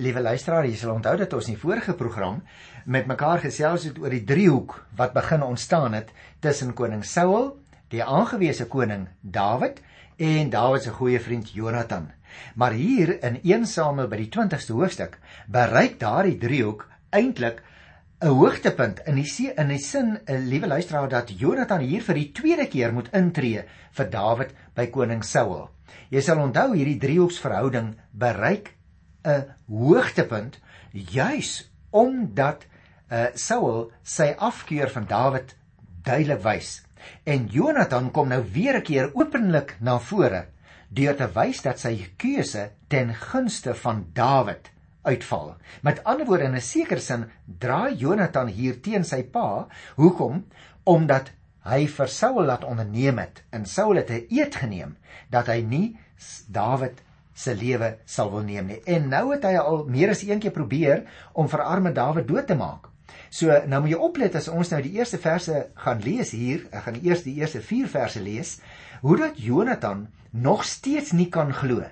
Liewe luisteraar, jy sal onthou dat ons in die vorige program met mekaar gesels het oor die driehoek wat begin ontstaan het tussen koning Saul, die aangewese koning Dawid en Dawid se goeie vriend Jonathan. Maar hier in 1 Samuel by die 20ste hoofstuk bereik daardie driehoek eintlik 'n hoogtepunt in die in die sin 'n liewe luisteraar dat Jonathan hier vir die tweede keer moet intree vir Dawid by koning Saul. Jy sal onthou hierdie driehoeksverhouding bereik 'n hoogtepunt juis omdat uh, Saul sy afkeer van Dawid duidelik wys. En Jonathan kom nou weer 'n keer openlik na vore deur te wys dat sy keuse ten gunste van Dawid uitval. Met ander woorde in 'n sekere sin draai Jonathan hier teen sy pa. Hoekom? Omdat hy vir Saul laat onderneem het en Saul het 'n eed geneem dat hy nie Dawid se lewe sal wil neem nie. En nou het hy al meer as een keer probeer om vir arme Dawid dood te maak. So nou moet jy oplet as ons nou die eerste verse gaan lees hier, ek gaan eers die eerste 4 verse lees, hoe dat Jonathan nog steeds nie kan glo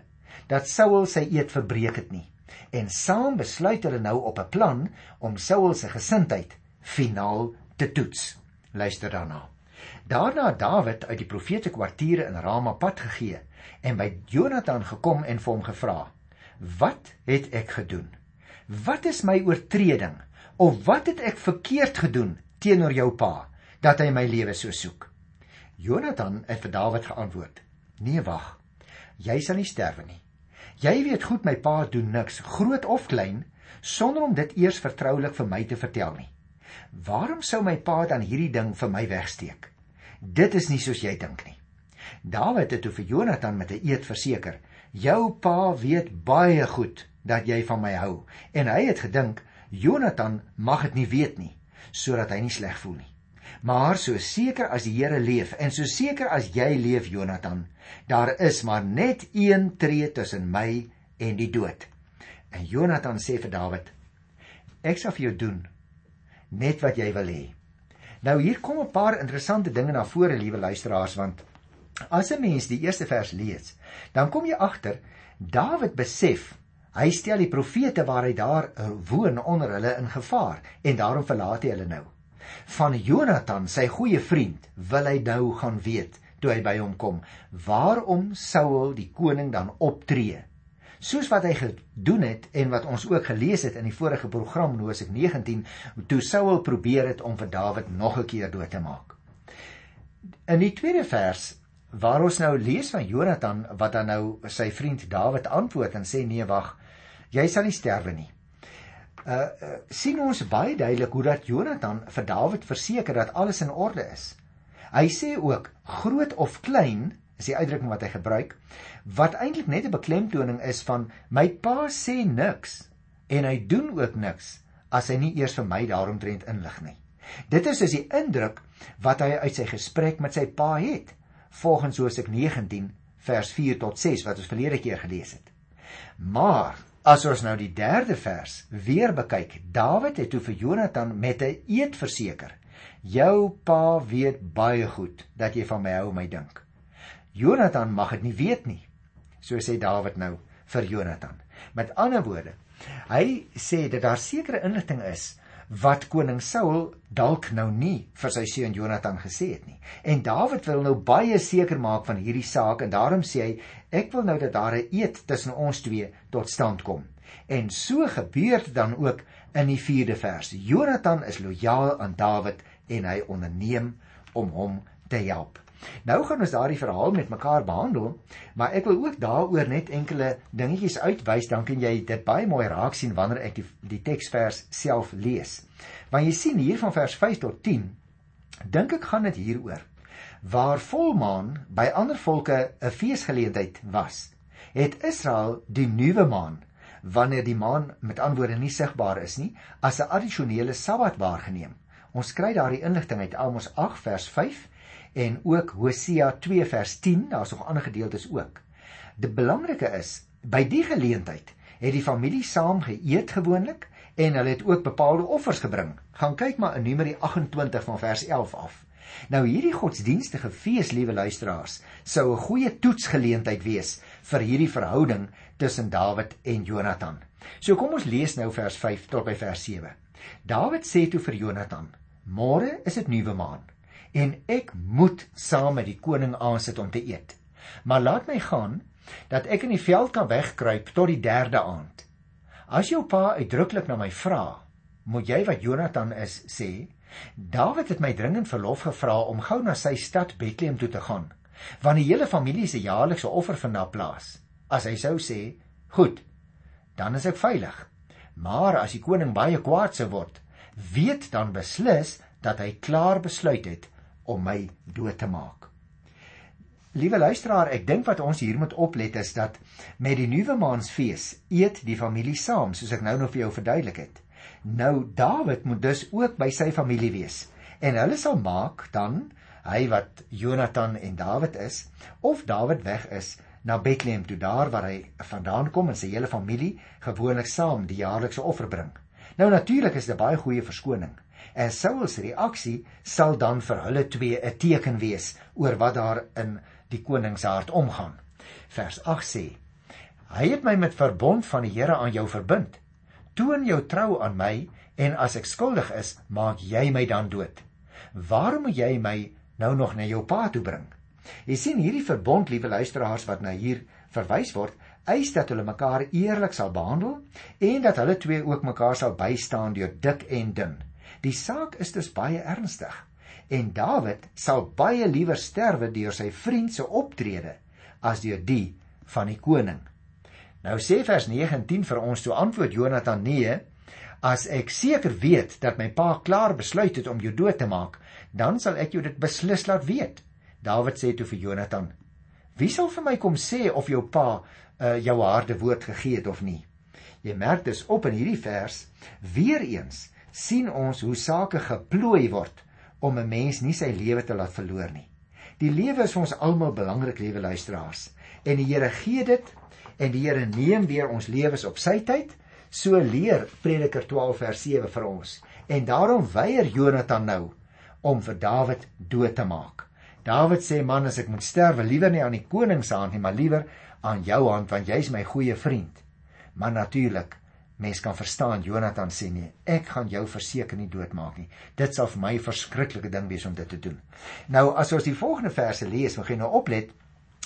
dat Saul sy eed verbreek het nie en saam besluit hulle nou op 'n plan om Saul se gesindheid finaal te toets. Luister daarna. Daarna het Dawid uit die profete kwartiere in Rama pad gegee en by Jonathan gekom en vir hom gevra: "Wat het ek gedoen? Wat is my oortreding of wat het ek verkeerd gedoen teenoor jou pa dat hy my lewe so soek?" Jonathan het vir Dawid geantwoord: "Nee, wag. Jy sal nie sterwe nie. Jy weet goed my pa doen niks, groot of klein, sonder om dit eers vertroulik vir my te vertel nie. Waarom sou my pa dan hierdie ding vir my wegsteek? Dit is nie soos jy dink nie. Dawid het toe vir Jonathan met 'n eed verseker: "Jou pa weet baie goed dat jy van my hou." En hy het gedink Jonathan mag dit nie weet nie, sodat hy nie sleg voel nie. Maar so seker as die Here leef en so seker as jy leef Jonathan, daar is maar net een tree tussen my en die dood. En Jonathan sê vir Dawid: Ek sal vir jou doen net wat jy wil hê. Nou hier kom 'n paar interessante dinge na vore, liewe luisteraars, want as 'n mens die eerste vers lees, dan kom jy agter Dawid besef hy stel die profete waar hy daar woon onder hulle in gevaar en daarom verlaat hy hulle nou van Jonathan, sy goeie vriend, wil hy nou gaan weet toe hy by hom kom. Waarom Saul die koning dan optree? Soos wat hy gedoen het en wat ons ook gelees het in die vorige program Hosea 19, toe Saul probeer het om vir Dawid nog 'n keer dood te maak. In die tweede vers waar ons nou lees van Jonathan wat dan nou sy vriend Dawid antwoord en sê nee wag, jy sal nie sterwe nie uh, uh sien ons baie duidelik hoe dat Jonathan vir Dawid verseker dat alles in orde is. Hy sê ook groot of klein is die uitdrukking wat hy gebruik wat eintlik net 'n beklemtoning is van my pa sê niks en hy doen ook niks as hy nie eers vir my daaromtrent inlig nie. Dit is dus die indruk wat hy uit sy gesprek met sy pa het volgens Hosea 19 vers 4 tot 6 wat ons verlede keer gelees het. Maar As ons nou die 3de vers weer bekyk, Dawid het toe vir Jonathan met 'n eed verseker: "Jou pa weet baie goed dat jy van my hou, my dink." Jonathan mag dit nie weet nie. So sê Dawid nou vir Jonathan. Met ander woorde, hy sê dat daar sekere inligting is wat koning Saul dalk nou nie vir sy seun Jonathan gesê het nie. En Dawid wil nou baie seker maak van hierdie saak en daarom sê hy ek wil nou dat daar 'n eed tussen ons twee tot stand kom. En so gebeur dit dan ook in die 4de vers. Jonathan is lojaal aan Dawid en hy onderneem om hom te help. Nou gaan ons daardie verhaal met mekaar behandel, maar ek wil ook daaroor net enkele dingetjies uitwys dan kan jy dit baie mooi raak sien wanneer ek die, die teksvers self lees. Want jy sien hier van vers 5 tot 10, dink ek gaan dit hieroor waar volmaan by ander volke 'n feesgeleentheid was, het Israel die nuwe maan wanneer die maan met antwoorde nie sigbaar is nie as 'n addisionele sabbat waargeneem. Ons kry daardie inligting uit Amos 8 vers 5 en ook Hosea 2 vers 10, daar's nog ander gedeeltes ook. Die belangrike is, by die geleentheid het die familie saam geëet gewoonlik en hulle het ook bepaalde offers gebring. Gaan kyk maar in Numeri 28 van vers 11 af. Nou hierdie godsdienstige fees, liewe luisteraars, sou 'n goeie toetsgeleentheid wees vir hierdie verhouding tussen Dawid en Jonathan. So kom ons lees nou vers 5 tot by vers 7. Dawid sê toe vir Jonathan: "Môre is dit nuwe maan en ek moet saam met die koning aansit om te eet. Maar laat my gaan dat ek in die veld kan wegkruip tot die derde aand. As jou pa uitdruklik na my vra, moet jy wat Jonathan is sê, Dawid het my dringend verlof gevra om gou na sy stad Bethlehem toe te gaan, want die hele familie se jaarlikse offer vind daar plaas. As hy sou sê, "Goed, dan is ek veilig." Maar as die koning baie kwaad sou word, weet dan beslis dat hy klaar besluit het om my dood te maak. Liewe luisteraar, ek dink wat ons hier moet oplet is dat met die nuwe maansfees eet die familie saam, soos ek nou nog vir jou verduidelik het. Nou Dawid moet dus ook by sy familie wees. En hulle sal maak dan hy wat Jonathan en Dawid is of Dawid weg is na Bethlehem toe daar waar hy vandaan kom en sy hele familie gewoonlik saam die jaarlikse offer bring. Nou natuurlik is dit 'n baie goeie verskoning. En Saul se reaksie sal dan vir hulle twee 'n teken wees oor wat daar in die koning se hart omgaan. Vers 8 sê: Hy het my met verbond van die Here aan jou verbind. Toon jou trou aan my en as ek skuldig is, maak jy my dan dood. Waarom moet jy my nou nog na jou pa toe bring? Jy sien hierdie verbond, liewe luisteraars wat nou hier verwys word, eis dat hulle mekaar eerlik sal behandel en dat hulle twee ook mekaar sal bystaan deur dik en dun. Die saak is dus baie ernstig en Dawid sal baie liewer sterwe deur sy vriend se optrede as deur die van die koning. Nou sê vers 19 vir ons toe antwoord Jonathan nee, as ek seker weet dat my pa klaar besluit het om jou dood te maak, dan sal ek jou dit beslis laat weet. Dawid sê toe vir Jonathan: Wie sal vir my kom sê of jou pa uh, jou harde woord gegee het of nie? Jy merk dus op in hierdie vers weer eens sien ons hoe sake geplooi word om 'n mens nie sy lewe te laat verloor nie. Die lewe is vir ons almal belangrik, liewe luisteraars. En die Here gee dit en die Here neem weer ons lewens op sy tyd. So leer Prediker 12 vers 7 vir ons. En daarom weier Jonathan nou om vir Dawid dood te maak. Dawid sê man as ek moet sterwe liewer nie aan die koning se hand nie, maar liewer aan jou hand want jy's my goeie vriend. Maar natuurlik Mens kan verstaan Jonathan sê nee, ek gaan jou verseker nie doodmaak nie. Dit sal vir my 'n verskriklike ding wees om dit te doen. Nou as ons die volgende verse lees, moet jy nou oplet.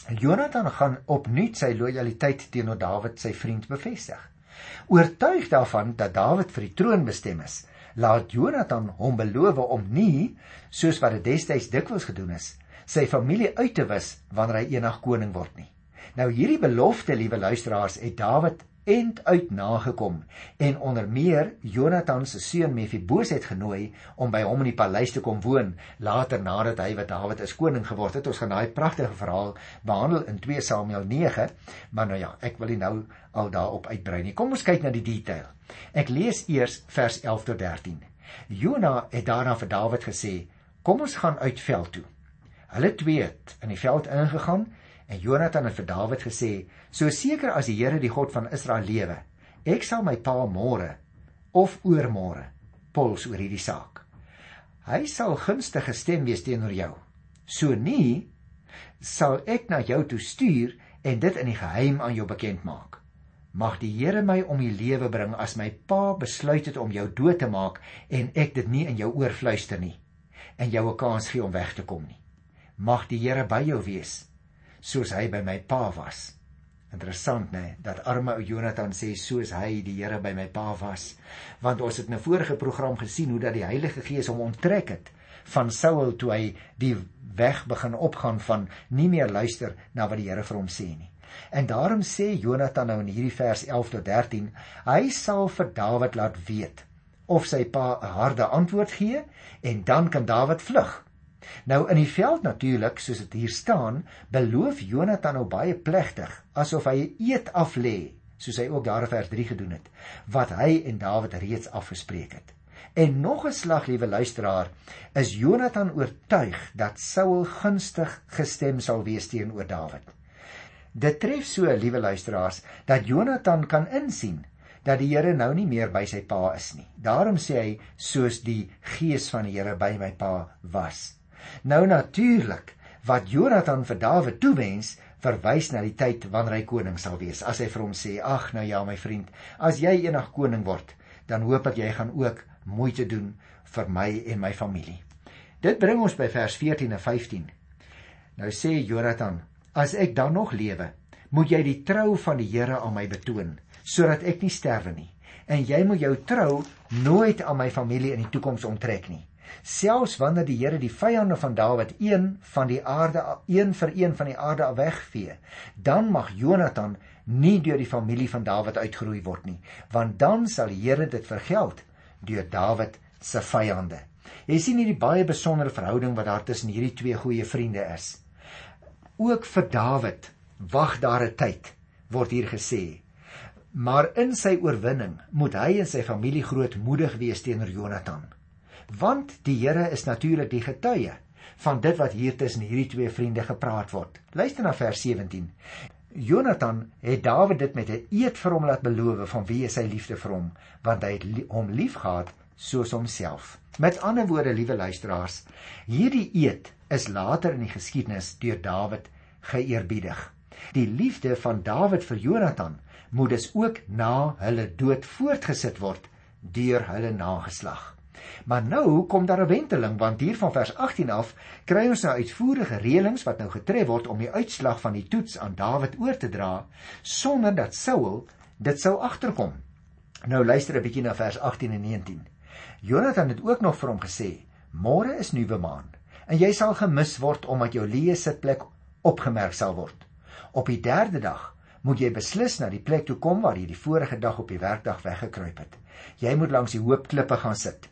Jonathan gaan opnuut sy lojaliteit teenoor Dawid, sy vriend, bevestig. Oortuig daarvan dat Dawid vir die troon bestem is, laat Jonathan hom beloof om nie, soos wat dit destyds dikwels gedoen is, sy familie uit te wis wanneer hy eendag koning word nie. Nou hierdie belofte, liewe luisteraars, het Dawid end uit nagekom en onder meer Jonathan se seun Mefiboset genooi om by hom in die paleis te kom woon later nadat hy wat Dawid as koning geword het. Ons gaan daai pragtige verhaal behandel in 2 Samuel 9, maar nou ja, ek wil nie nou al daarop uitbrei nie. Kom ons kyk na die detail. Ek lees eers vers 11 tot 13. Jona het daarna vir Dawid gesê: "Kom ons gaan uit veld toe." Hulle twee het in die veld ingegaan En Jonathan het vir Dawid gesê: "So seker as die Here die God van Israel lewe, ek sal my pa môre of oormôre pols oor hierdie saak. Hy sal gunstig gestem wees teenoor jou. So nie sal ek na jou toe stuur en dit in die geheim aan jou bekend maak. Mag die Here my om die lewe bring as my pa besluit het om jou dood te maak en ek dit nie in jou oor fluister nie en jou 'n kans gee om weg te kom nie. Mag die Here by jou wees." Soos hy by my pa was. Interessant nê, dat arme ou Jonathan sê soos hy die Here by my pa was, want ons het in 'n vorige program gesien hoe dat die Heilige Gees hom onttrek het van Saul toe hy die weg begin opgaan van nie meer luister na wat die Here vir hom sê nie. En daarom sê Jonathan nou in hierdie vers 11 tot 13, hy sal vir Dawid laat weet of sy pa 'n harde antwoord gee en dan kan Dawid vlug. Nou in die veld natuurlik, soos dit hier staan, beloof Jonathan nou baie plegtig asof hy 'n eed af lê, soos hy ook daar in vers 3 gedoen het, wat hy en Dawid reeds afgespreek het. En nog 'n slag, liewe luisteraar, is Jonathan oortuig dat Saul gunstig gestem sal wees teenoor Dawid. Dit tref so, liewe luisteraars, dat Jonathan kan insien dat die Here nou nie meer by sy pa is nie. Daarom sê hy soos die gees van die Here by my pa was. Nou natuurlik, wat Jonathan vir Dawid toewens, verwys na die tyd wanneer hy koning sal wees. As hy vir hom sê: "Ag, nou ja, my vriend, as jy eendag koning word, dan hoop ek jy gaan ook moeite doen vir my en my familie." Dit bring ons by vers 14 en 15. Nou sê Jonathan: "As ek dan nog lewe, moet jy die trou van die Here aan my betoon, sodat ek nie sterwe nie. En jy moet jou trou nooit aan my familie in die toekoms onttrek nie." Selfs wanneer die Here die vyande van Dawid een van die aarde een vir een van die aarde wegvee dan mag Jonathan nie deur die familie van Dawid uitgeroei word nie want dan sal die Here dit vergeld deur Dawid se vyande. Jy sien hierdie baie besondere verhouding wat daar tussen hierdie twee goeie vriende is. Ook vir Dawid wag daar 'n tyd word hier gesê. Maar in sy oorwinning moet hy en sy familie grootmoedig wees teenoor Jonathan want die Here is natuurlik die getuie van dit wat hier tussen hierdie twee vriende gepraat word. Luister na vers 17. Jonathan het Dawid dit met 'n eed vir hom laat beloof van wie is sy liefde vir hom, want hy het hom liefgehad soos homself. Met ander woorde, liewe luisteraars, hierdie eed is later in die geskiedenis deur Dawid geëerbiedig. Die liefde van Dawid vir Jonathan moet dus ook na hulle dood voortgesit word deur hulle nageslag. Maar nou kom daar 'n wenteling want hier van vers 18 af kry ons nou uitvoerige reëlings wat nou getref word om die uitslag van die toets aan Dawid oor te dra sonder dat Saul dit sou agterkom. Nou luister 'n bietjie na vers 18 en 19. Jonathan het ook nog vir hom gesê: "Môre is nuwe maan en jy sal gemis word omdat jou leë sitplek opgemerk sal word. Op die 3de dag moet jy beslis na die plek toe kom waar jy die vorige dag op die werkdag weggekruip het. Jy moet langs die hoop klippe gaan sit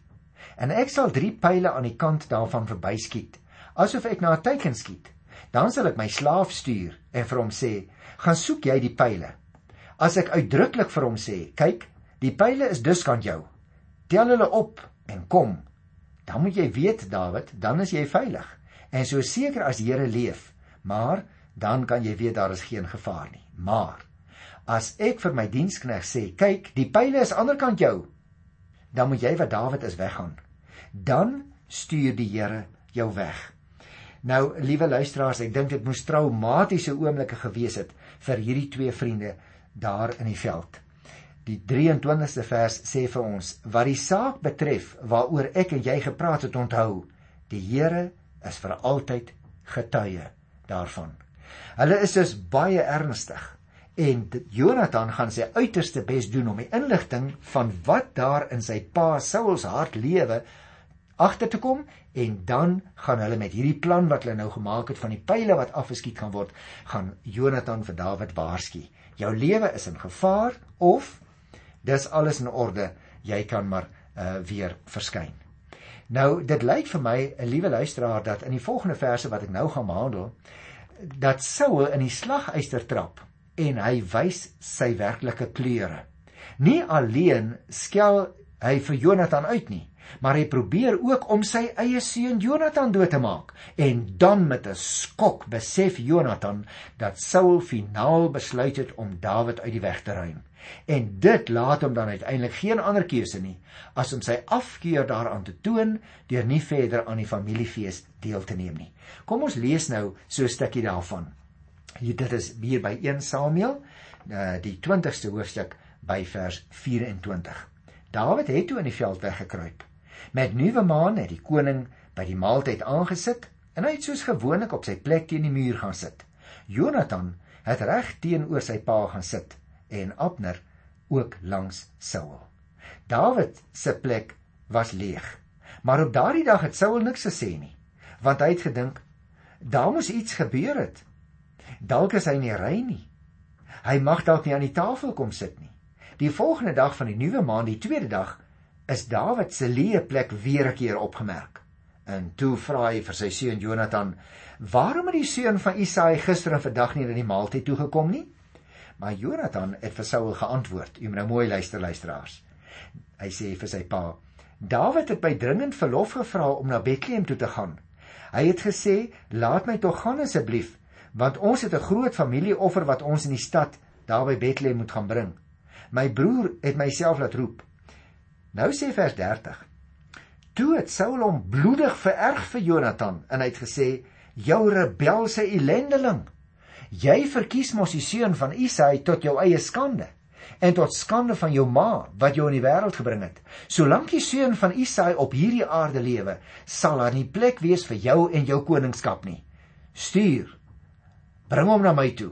en ek sal drie pile aan die kant daarvan verbyskiet. Asof ek na 'n teiken skiet. Dan sal ek my slaaf stuur en vir hom sê gaan soek jy die pile as ek uitdruklik vir hom sê kyk die pile is dus kan jou. Tel hulle op en kom. Dan moet jy weet Dawid dan is jy veilig. En so seker as die Here leef maar dan kan jy weet daar is geen gevaar nie. Maar as ek vir my dienskneg sê kyk die pile is aanderkant jou dan moet jy wat Dawid is weggaan dan stuur die Here jou weg. Nou, liewe luisteraars, ek dink dit moes traumatiese oomblikke gewees het vir hierdie twee vriende daar in die veld. Die 23ste vers sê vir ons: "Wat die saak betref waaroor ek en jy gepraat het, onthou, die Here is vir altyd getuie daarvan." Hulle is dus baie ernstig en Jonathan gaan sy uiterste bes doen om die inligting van wat daar in sy pa Saul se hart lewe agter te kom en dan gaan hulle met hierdie plan wat hulle nou gemaak het van die pile wat afgeskiet gaan word, gaan Jonathan vir Dawid waarsku. Jou lewe is in gevaar of dis alles in orde, jy kan maar uh, weer verskyn. Nou dit lyk vir my 'n liewe luisteraar dat in die volgende verse wat ek nou gaan behandel dat Saul in die slaguister trap en hy wys sy werklike kleure. Nie alleen skel hy vir Jonathan uit nie, maar hy probeer ook om sy eie seun Jonathan dood te maak. En dan met 'n skok besef Jonathan dat Saul finaal besluit het om Dawid uit die weg te ruim. En dit laat hom dan uiteindelik geen ander keuse nie as om sy afkeer daaraan te toon deur nie verder aan die familiefees deel te neem nie. Kom ons lees nou so 'n stukkie daarvan. Hier dit is hier by 1 Samuel, eh, die 20ste hoofstuk by vers 24. Dawid het toe in die veld weggekruip. Met nuwe maan het die koning by die maaltyd aangesit en hy het soos gewoonlik op sy plek teen die muur gaan sit. Jonathan het reg teenoor sy pa gaan sit en Abner ook langs Saul. Dawid se plek was leeg. Maar op daardie dag het Saul niks gesê nie, want hy het gedink daar moes iets gebeur het. Dalk is hy nie rein nie. Hy mag dalk nie aan die tafel kom sit nie. Die volgende dag van die nuwe maand, die tweede dag, is Dawid se leë plek weer 'n keer opgemerk. En toe vra hy vir sy seun Jonathan: "Waarom het die seun van Isaai gister en vandag nie na die maaltyd toe gekom nie?" Maar Jonathan het vir Saul geantwoord. U moet nou mooi luister luisteraars. Hy sê vir sy pa: "Dawid het my dringend verlof gevra om na Bethlehem toe te gaan. Hy het gesê: "Laat my tog gaan asseblief, want ons het 'n groot familieoffer wat ons in die stad daar by Bethlehem moet gaan bring." My broer het myself laat roep. Nou sê vers 30. Toe het Saul hom bloedig vererg vir Jonathan en hy het gesê: "Jou rebelse ellendeling, Jy verkies mos die seun van Isaai tot jou eie skande en tot skande van jou ma wat jou in die wêreld gebring het. Solank die seun van Isaai op hierdie aarde lewe, sal daar nie plek wees vir jou en jou koningskap nie. Stuur. Bring hom na my toe.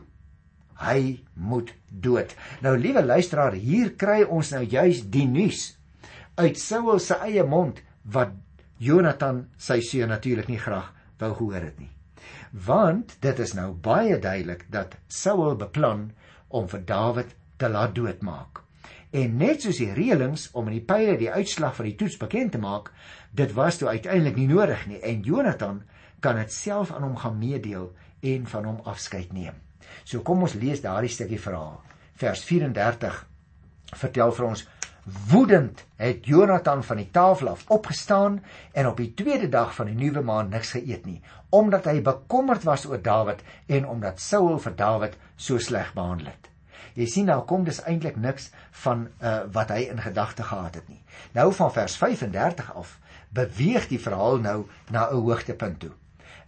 Hy moet dood. Nou liewe luisteraar, hier kry ons nou juis die nuus uit Saul se eie mond wat Jonathan sy seun natuurlik nie graag wou gehoor het nie. Want dit is nou baie duidelik dat Saul beplan om vir Dawid te laat doodmaak. En net soos die reëlings om in die pile die uitslag van die toets bekend te maak, dit was toe uiteindelik nie nodig nie en Jonathan kan dit self aan hom gaan meedeel en van hom afskeid neem. So kom ons lees daardie stukkie verhaal. Vers 34 vertel vir ons woedend het Jonathan van die tafel af opgestaan en op die tweede dag van die nuwe maand niks geëet nie omdat hy bekommerd was oor Dawid en omdat Saul vir Dawid so sleg behandel het. Jy sien nou kom dis eintlik niks van uh, wat hy in gedagte gehad het nie. Nou van vers 35 af beweeg die verhaal nou na 'n hoogtepunt toe.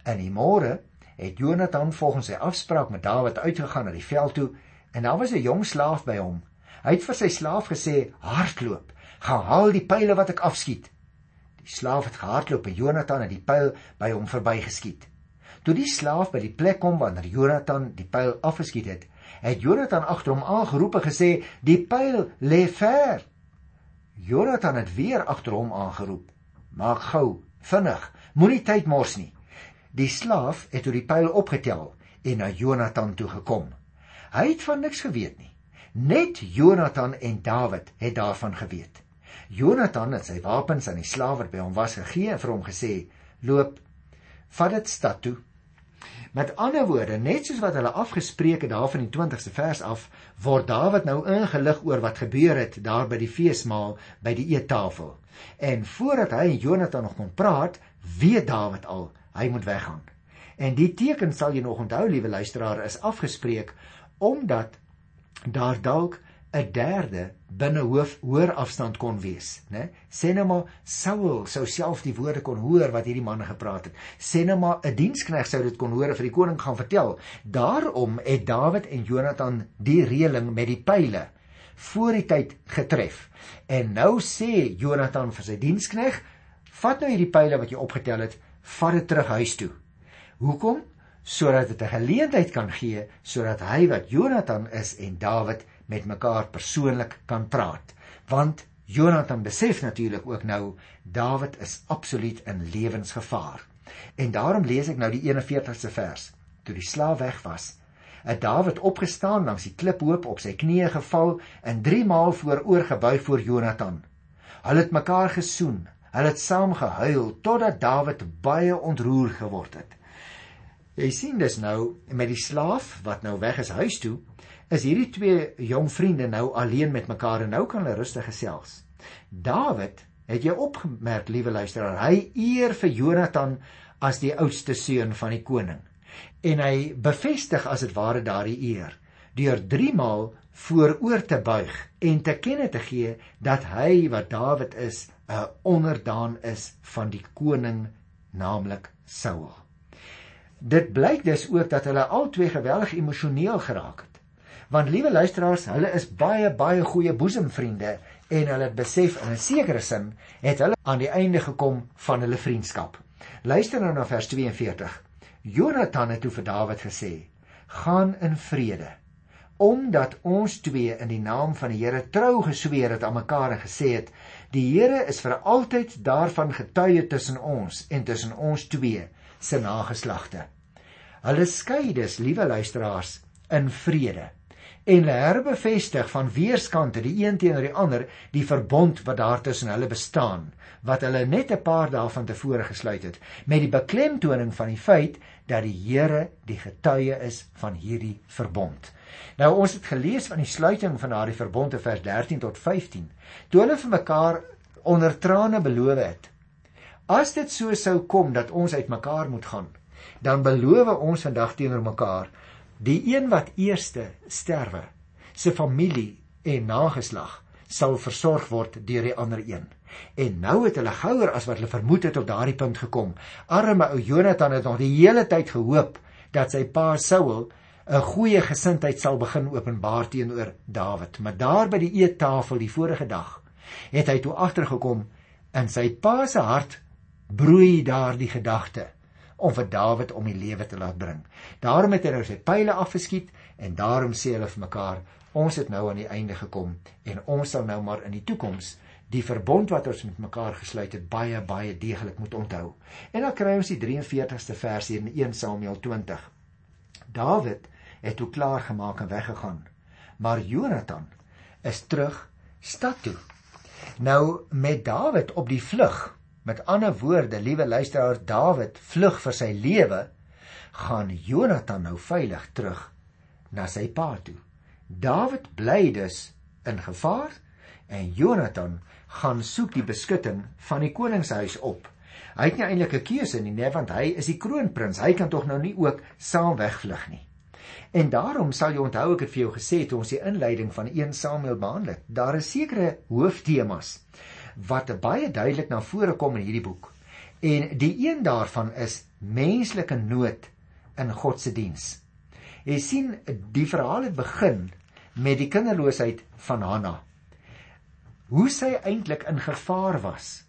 In die môre het Jonathan volgens sy afspraak met Dawid uitgegaan na die veld toe en daar was 'n jong slaaf by hom. Hy het vir sy slaaf gesê: "Hardloop, gaan haal die pile wat ek afskiet." Die slaaf het gehardloop en Jonathan het die pyl by hom verbygeskiet. Toe die slaaf by die plek kom waar Jonathan die pyl afgeskiet het, het Jonathan agter hom aangeroep en gesê: "Die pyl lê ver." Jonathan het weer agter hom aangeroep: "Maak gou, vinnig, moenie tyd mors nie." Die slaaf het toe die pyl opgetel en na Jonathan toe gekom. Hy het van niks geweet nie. Net Jonathan en Dawid het daarvan geweet. Jonathan het sy wapens aan die slaaf wat by hom was gegee en vir hom gesê: "Loop, vat dit stad toe Met ander woorde, net soos wat hulle afgespreek het daar van die 20ste vers af, word Dawid nou ingelig oor wat gebeur het daar by die feesmaal by die eettafel. En voordat hy en Jonathan nog kon praat, weet Dawid al, hy moet weggaan. En die teken sal jy nog onthou, liewe luisteraar, is afgespreek omdat daar dalk 'n derde binne hoof hoër afstand kon wees, né? Sê nou maar Saul sou self die woorde kon hoor wat hierdie manne gepraat het. Sê nou maar 'n dienskneg sou dit kon hoor vir die koning gaan vertel. Daarom het Dawid en Jonathan die reëling met die pile voor die tyd getref. En nou sê Jonathan vir sy dienskneg: "Vat nou hierdie pile wat jy opgetel het, vat dit terug huis toe." Hoekom? Sodat dit 'n geleentheid kan gee sodat hy wat Jonathan is en Dawid met mekaar persoonlik kan praat. Want Jonathan besef natuurlik ook nou Dawid is absoluut in lewensgevaar. En daarom lees ek nou die 41ste vers. Toe die slaaf weg was, het Dawid opgestaan langs die kliphoop op sy knieë geval en 3 maal vooroor gebuig voor Jonathan. Hulle het mekaar gesoen. Hulle het saam gehuil totdat Dawid baie ontroer geword het. Jy sien dus nou met die slaaf wat nou weg is huis toe, is hierdie twee jong vriende nou alleen met mekaar en nou kan hulle rustig gesels. Dawid, het jy opgemerk, liewe luisteraar, hy eer vir Jonathan as die oudste seun van die koning. En hy bevestig as dit ware daardie eer deur 3 maal vooroor te buig en te kenne te gee dat hy wat Dawid is, 'n onderdaan is van die koning, naamlik Saul. Dit blyk dus ook dat hulle albei geweldig emosioneel geraak het. Want liewe luisteraars, hulle is baie baie goeie boesemvriende en hulle het besef in 'n sekere sin het hulle aan die einde gekom van hulle vriendskap. Luister nou na vers 42. Jonathan het toe vir Dawid gesê: "Gaan in vrede, omdat ons twee in die naam van die Here trou gesweer het aan mekaar en gesê het: Die Here is vir altyd daarvan getuie tussen ons en tussen ons twee se nageslagte." Hulle skei dus, liewe luisteraars, in vrede en herbevestig van weerskante die een teenoor die ander die verbond wat daar tussen hulle bestaan wat hulle net 'n paar dae van tevore gesluit het met die beklemtoning van die feit dat die Here die getuie is van hierdie verbond. Nou ons het gelees van die sluiting van daardie verbond in vers 13 tot 15. Toe hulle vir mekaar onder trane beloof het: As dit so sou kom dat ons uitmekaar moet gaan, dan beloof ons vandag teenoor mekaar Die een wat eerste sterwe, se familie en nageslag sal versorg word deur die ander een. En nou het hulle gouer as wat hulle vermoed het op daardie punt gekom. Arme ou Jonathan het nog die hele tyd gehoop dat sy pa Saul 'n goeie gesindheid sal begin openbaar teenoor Dawid. Maar daar by die eettafel die vorige dag het hy toe agtergekom in sy pa se hart broei daardie gedagte om vir Dawid om die lewe te laat bring. Daarom het hy nou sy pile afgeskiet en daarom sê hulle vir mekaar ons het nou aan die einde gekom en ons sal nou maar in die toekoms die verbond wat ons met mekaar gesluit het baie baie deeglik moet onthou. En dan kry ons die 43ste vers hier in 1 Samuel 20. Dawid het toe klaar gemaak en weggegaan. Maar Jonathan is terug stad toe. Nou met Dawid op die vlug. Met ander woorde, liewe luisteraar, Dawid vlug vir sy lewe, gaan Jonathan nou veilig terug na sy pa toe. Dawid bly dus in gevaar en Jonathan gaan soek die beskutting van die koningshuis op. Hy het nie eintlik 'n keuse nie, nee, want hy is die kroonprins. Hy kan tog nou nie ook saam wegvlug nie. En daarom sal jy onthou ek het vir jou gesê toe ons die inleiding van 1 Samuel behandel het, daar is sekere hooftemas wat baie duidelik na vore kom in hierdie boek. En die een daarvan is menslike nood in God se diens. Jy sien die verhaal het begin met die kinderloosheid van Hanna. Hoe sy eintlik in gevaar was.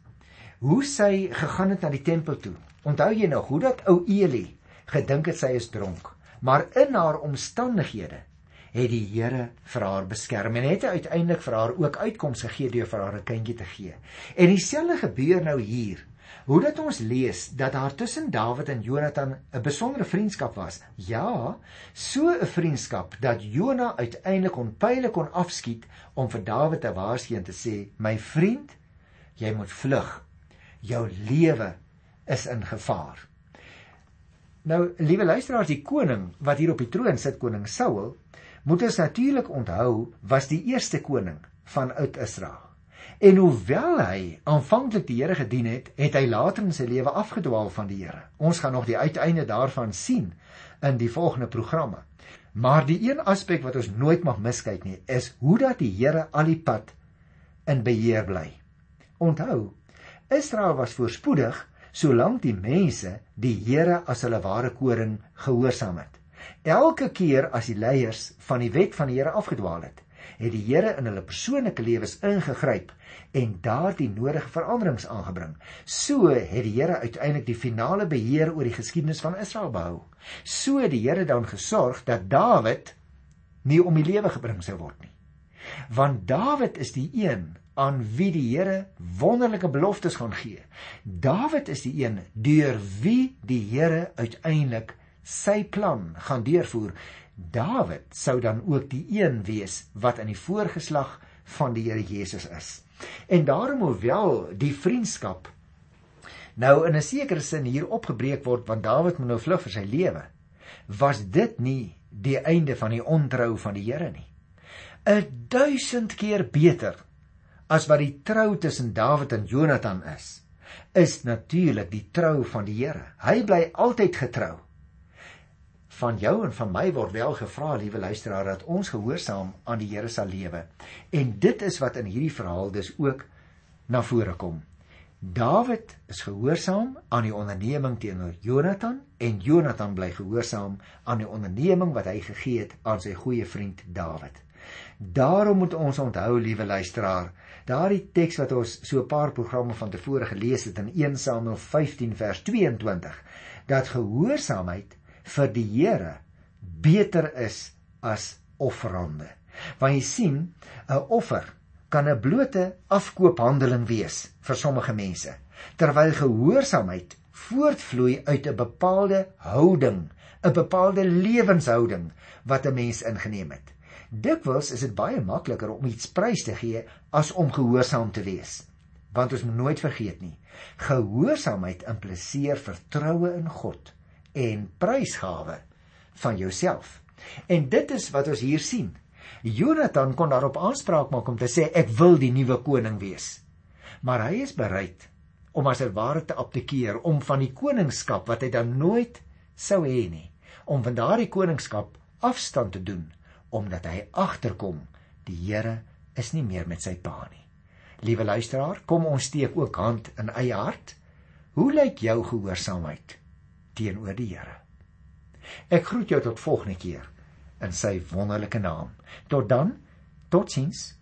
Hoe sy gegaan het na die tempel toe. Onthou jy nog hoe dat ou Eli gedink het sy is dronk? maar in haar omstandighede het die Here vir haar beskerm en het uiteindelik vir haar ook uitkoms gegee deur vir haar 'n kindjie te gee. En dieselfde gebeur nou hier. Hoe dat ons lees dat daar tussen Dawid en Jonathan 'n besondere vriendskap was. Ja, so 'n vriendskap dat Jonah uiteindelik kon pile kon afskiet om vir Dawid te waarsku en te sê: "My vriend, jy moet vlug. Jou lewe is in gevaar." Nou, liewe luisteraars, die koning wat hier op die troon sit, koning Saul, moet ons natuurlik onthou, was die eerste koning van Oud-Israel. En hoewel hy aanvanklik die Here gedien het, het hy later in sy lewe afgedwaal van die Here. Ons gaan nog die uiteinde daarvan sien in die volgende programme. Maar die een aspek wat ons nooit mag miskyk nie, is hoe dat die Here al die pad in beheer bly. Onthou, Israel was voorspoedig solank die mense die Here as hulle ware koring gehoorsaam het. Elke keer as die leiers van die wet van die Here afgedwaal het, het die Here in hulle persoonlike lewens ingegryp en daardie nodige veranderings aangebring. So het die Here uiteindelik die finale beheer oor die geskiedenis van Israel behou. So het die Here dan gesorg dat Dawid nie om die lewe gebring sou word nie. Want Dawid is die een aan wie die Here wonderlike beloftes gaan gee. Dawid is die een deur wie die Here uiteindelik sy plan gaan deurvoer. Dawid sou dan ook die een wees wat in die voorgeslag van die Here Jesus is. En daarom hoewel die vriendskap nou in 'n sekere sin hier opgebreek word want Dawid moet nou vlug vir sy lewe, was dit nie die einde van die ontrou van die Here nie. 'n duisend keer beter as wat die trou tussen Dawid en Jonathan is, is natuurlik die trou van die Here. Hy bly altyd getrou. Van jou en van my word wel gevra, liewe luisteraar, dat ons gehoorsaam aan die Here sal lewe. En dit is wat in hierdie verhaal dus ook na vore kom. Dawid is gehoorsaam aan die onderneming teenoor Jonathan en Jonathan bly gehoorsaam aan die onderneming wat hy gegee het aan sy goeie vriend Dawid. Daarom moet ons onthou, liewe luisteraar, daardie teks wat ons so 'n paar programme van tevore gelees het in 1 Samuel 15 vers 22 dat gehoorsaamheid vir die Here beter is as offerande. Want jy sien, 'n offer kan 'n blote afkoophandeling wees vir sommige mense, terwyl gehoorsaamheid voortvloei uit 'n bepaalde houding, 'n bepaalde lewenshouding wat 'n mens ingeneem het. Dikwels is dit baie makliker om iets prys te gee as om gehoorsaam te wees. Want ons moet nooit vergeet nie, gehoorsaamheid impliseer vertroue in God en prysgawe van jouself. En dit is wat ons hier sien. Jonathan kon daarop aanspraak maak om te sê ek wil die nuwe koning wees. Maar hy is bereid om as 'n ware te abdikeer om van die koningskap wat hy dan nooit sou hê nie, om van daardie koningskap afstand te doen omdat hy agterkom die Here is nie meer met sy pa nie. Liewe luisteraar, kom ons steek ook hand in eie hart. Hoe lyk jou gehoorsaamheid teenoor die Here? Ek groet jou tot volgende keer in sy wonderlike naam. Tot dan, totsiens.